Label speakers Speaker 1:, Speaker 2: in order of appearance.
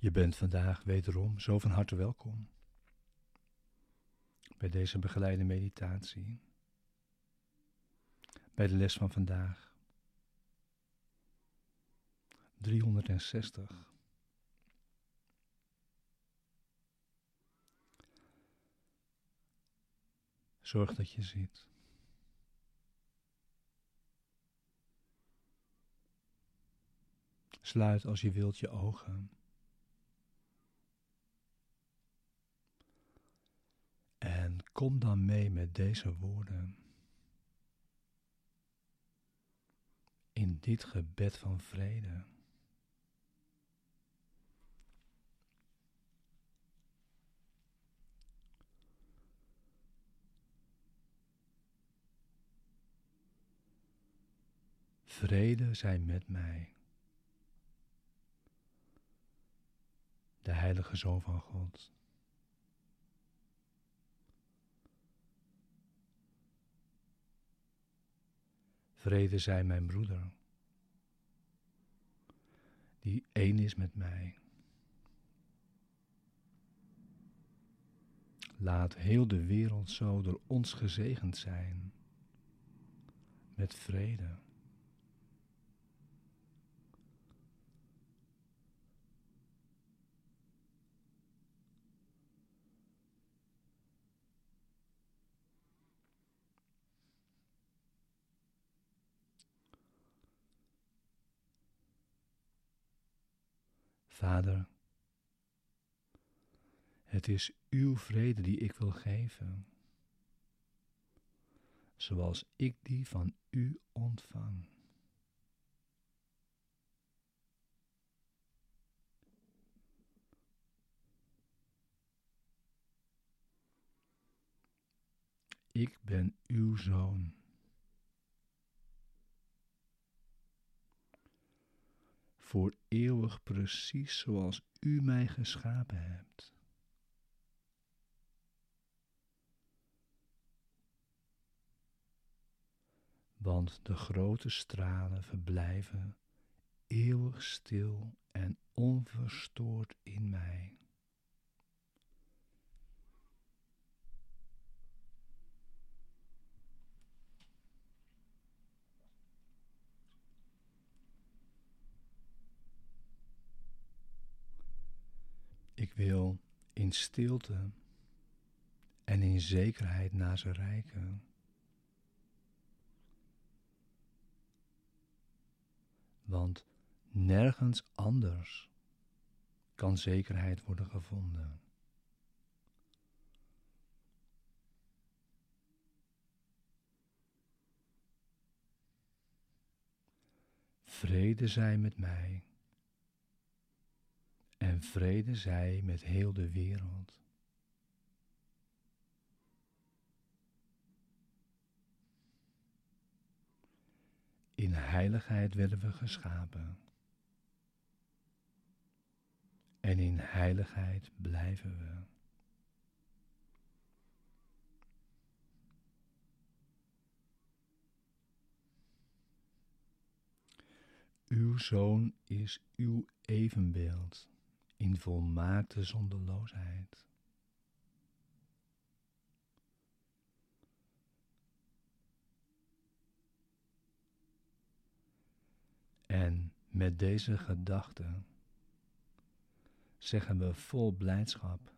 Speaker 1: Je bent vandaag wederom zo van harte welkom bij deze begeleide meditatie, bij de les van vandaag 360. Zorg dat je ziet. Sluit als je wilt je ogen. En kom dan mee met deze woorden. In dit gebed van vrede. Vrede zij met mij. De Heilige Zoon van God. Vrede zij mijn broeder, die één is met mij. Laat heel de wereld zo door ons gezegend zijn met vrede. Vader, het is uw vrede die ik wil geven, zoals ik die van u ontvang. Ik ben uw zoon. Voor eeuwig precies zoals u mij geschapen hebt. Want de grote stralen verblijven eeuwig stil en onverstoord in mij. Ik wil in stilte en in zekerheid naar ze reiken. Want nergens anders kan zekerheid worden gevonden. Vrede zij met mij vrede zij met heel de wereld. In heiligheid werden we geschapen. En in heiligheid blijven we. Uw zoon is uw evenbeeld in volmaakte zonderloosheid. En met deze gedachte zeggen we vol blijdschap.